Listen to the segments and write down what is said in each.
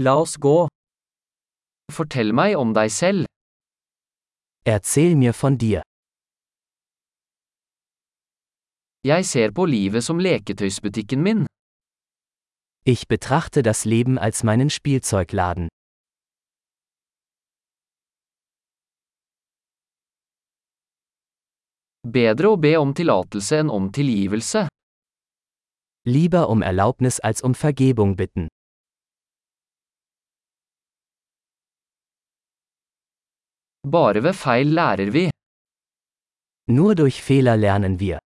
La oss gå. Fortell meg om deg selv. Erzähl mir von dir. Jeg ser på livet som leketøysbutikken min. Ich betrachte das Leben als meinen Spielzeugladen. Bedre å be om tillatelse enn om tilgivelse. Lieber um Erlaubnis als um Vergebung bitten. Bare ved feil lærer vi. Nur durch Fehler lernen wir.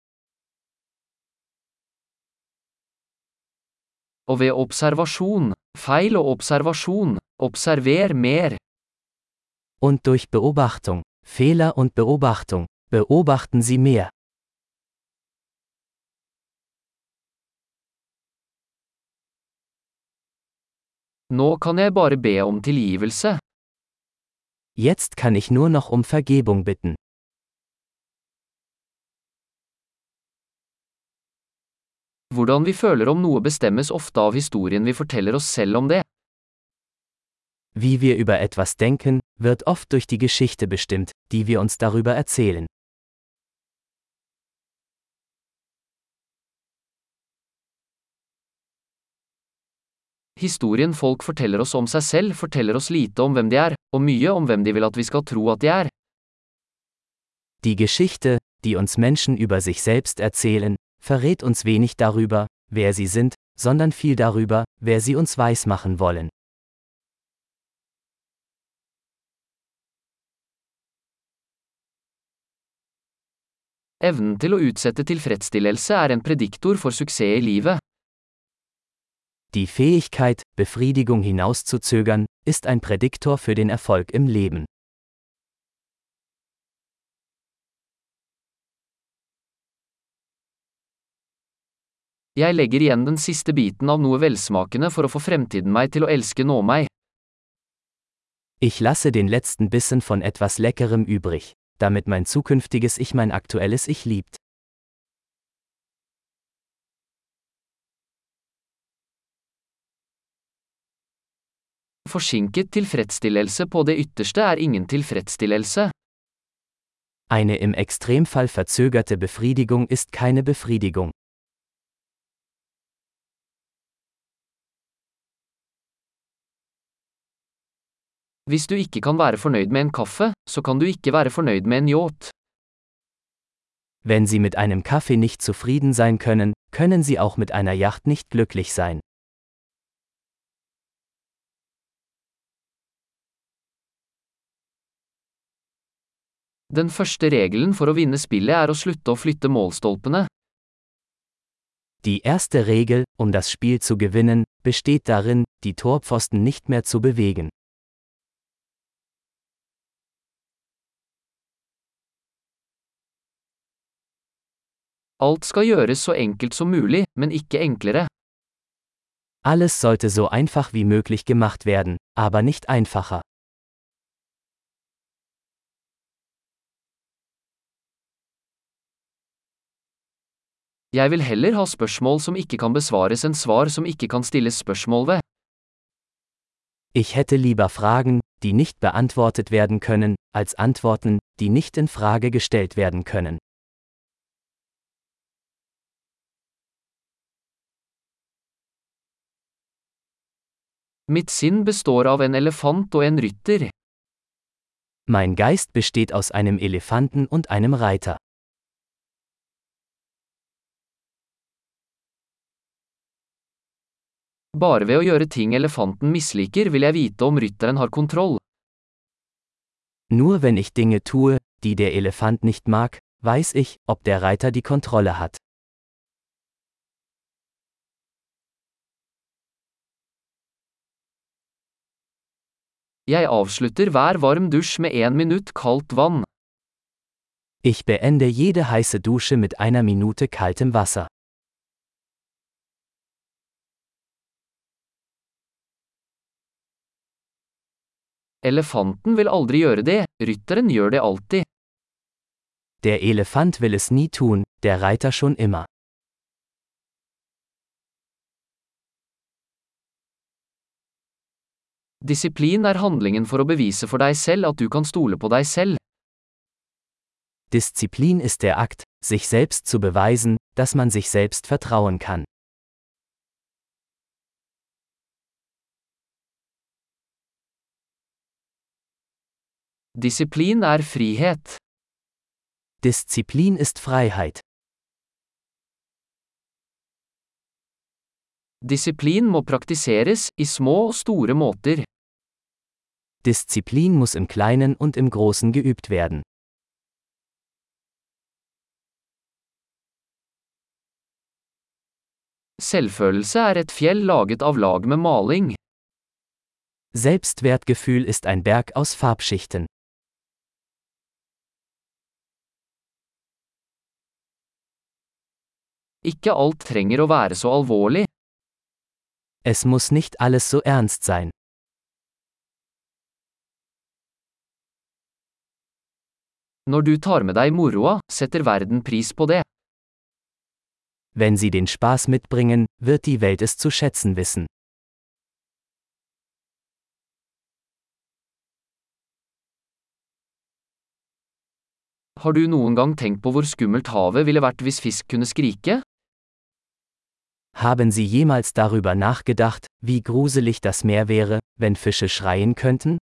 Og ved observasjon, feil og observasjon, observer mer. Und durch Beobachtung, Fehler und Beobachtung, beobachten Sie mehr. Nå kan jeg bare be om tilgivelse. Jetzt kann ich nur noch um Vergebung bitten. Hvordan vi føler om noe bestemmes ofte av historien vi forteller oss selv om det. Wie wir über etwas denken, wird oft durch die Geschichte bestimmt, die wir uns darüber erzählen. Historien folk forteller oss om seg selv forteller oss lite om hvem de er, og mye om hvem de vil at vi skal tro at de er. Die Geschichte, die uns Menschen über sich selbst erzählen, verrät uns wenig darüber, wer sie sind, sondern viel darüber, wer sie uns weismachen wollen. Evnen til å utsette tilfredsstillelse er en prediktor for suksess i livet. Die Fähigkeit, Befriedigung hinauszuzögern, ist ein Prädiktor für den Erfolg im Leben. Jeg legger igjen den siste biten av noe velsmakende for å få fremtiden meg til å elske nå meg. Ich lasse den letzten Bissen von etwas Leckerem übrig, damit mein zukünftiges Ich mein aktuelles Ich liebt. Forsinket tilfredsstillelse på det ytterste er ingen tilfredsstillelse. Eine im Extremfall verzögerte Befriedigung ist keine Befriedigung. Hvis du ikke kan være fornøyd med en kaffe, så kan du ikke være fornøyd med en yacht. Wenn Sie mit einem Kaffee nicht zufrieden sein können, können Sie auch mit einer Yacht nicht glücklich sein. Den første regelen for å vinne spillet er å slutte å flytte målstolpene. Die erste Regel, um das Spiel zu gewinnen, besteht darin, die Torpfosten nicht mehr zu bewegen. Alt skal gjøres så enkelt som mulig, men ikke enklere. Alles sollte so einfach wie möglich gemacht werden, aber nicht einfacher. Jeg vil heller ha spørsmål som ikke kan besvares enn svar som ikke kan stilles spørsmål ved. Ich hätte lieber Fragen, die nicht beantwortet werden können, als Antworten, die nicht in Frage gestellt werden können. Mitt sinn består av en elefant og en rytter. Mein Geist besteht aus einem Elefanten und einem Reiter. Bare ved å gjøre ting elefanten misliker vil jeg vite om rytteren har kontroll. Nur wenn ich Dinge tue, die der Elefant nicht mag, weiß ich, ob der Reiter die Kontrolle hat. Jeg avslutter hver varm dusj med én minutt kaldt vann. Ich beende jede heiße Dusche mit einer Minute kaltem Wasser. Elefanten vil aldri gjøre det, rytteren gjør det alltid. Der Elefant will es nie tun, der Reiter schon immer. Disiplin er handlingen for å bevise for deg selv at du kan stole på deg selv. Disziplin ist der Akt, sich selbst zu beweisen, dass man sich selbst vertrauen kann. Disiplin er frihet. Disziplin ist Freiheit. Disiplin må praktiseres, i små og store måter. Disziplin muss im Kleinen und im Großen geübt werden. Selvfølelse er et fjell laget av lag med maling. Selbstwertgefühl ist ein Berg aus Farbschichten. Ikke alt trenger å være så alvorlig. Es muss nicht alles so ernst sein. Når du tar med deg moroa, setter verden pris på det. Wenn Sie den Spaß mitbringen, wird die Welt es zu schätzen wissen. Har du noen gang tenkt på hvor skummelt havet ville vært hvis fisk kunne skrike? Haben Sie jemals darüber nachgedacht, wie gruselig das Meer wäre, wenn Fische schreien könnten?